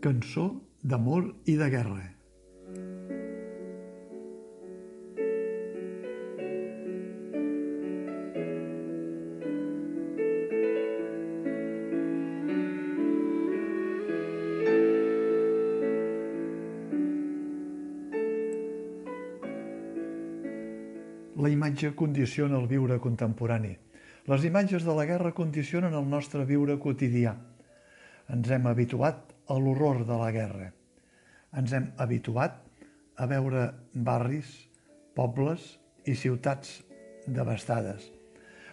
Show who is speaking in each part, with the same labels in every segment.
Speaker 1: cançó d'amor i de guerra. La imatge condiciona el viure contemporani. Les imatges de la guerra condicionen el nostre viure quotidià. Ens hem habituat a l'horror de la guerra. Ens hem habituat a veure barris, pobles i ciutats devastades.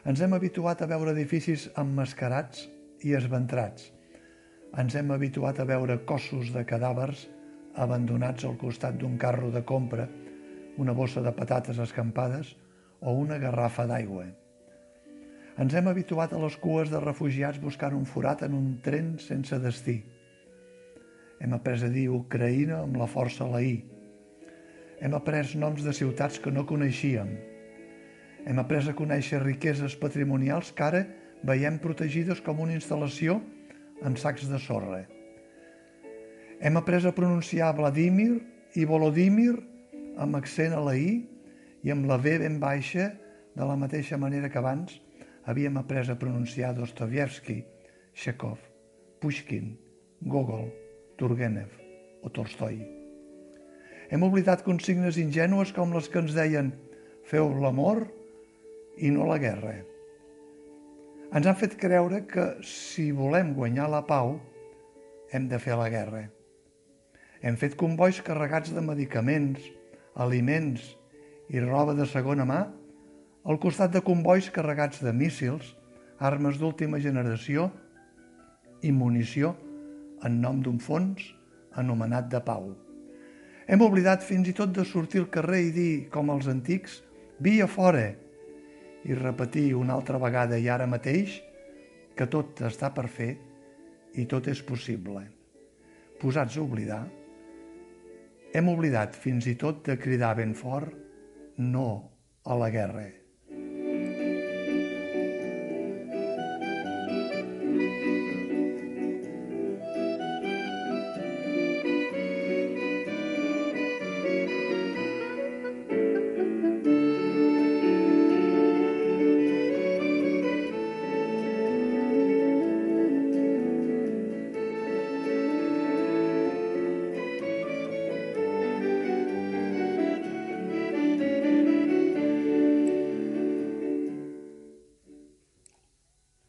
Speaker 1: Ens hem habituat a veure edificis emmascarats i esventrats. Ens hem habituat a veure cossos de cadàvers abandonats al costat d'un carro de compra una bossa de patates escampades o una garrafa d'aigua. Ens hem habituat a les cues de refugiats buscant un forat en un tren sense destí. Hem après a dir Ucraïna amb la força la I. Hem après noms de ciutats que no coneixíem. Hem après a conèixer riqueses patrimonials que ara veiem protegides com una instal·lació amb sacs de sorra. Hem après a pronunciar Vladimir i Volodímir amb accent a la I i amb la V ben baixa, de la mateixa manera que abans havíem après a pronunciar Dostoyevsky, Chekhov, Pushkin, Gogol, Turgenev o Tolstoi. Hem oblidat consignes ingènues com les que ens deien feu l'amor i no la guerra. Ens han fet creure que si volem guanyar la pau hem de fer la guerra. Hem fet convois carregats de medicaments, aliments i roba de segona mà al costat de convois carregats de míssils, armes d'última generació i munició en nom d'un fons anomenat de pau. Hem oblidat fins i tot de sortir al carrer i dir, com els antics, via fora, i repetir una altra vegada i ara mateix que tot està per fer i tot és possible. Posats a oblidar, hem oblidat fins i tot de cridar ben fort no a la guerra.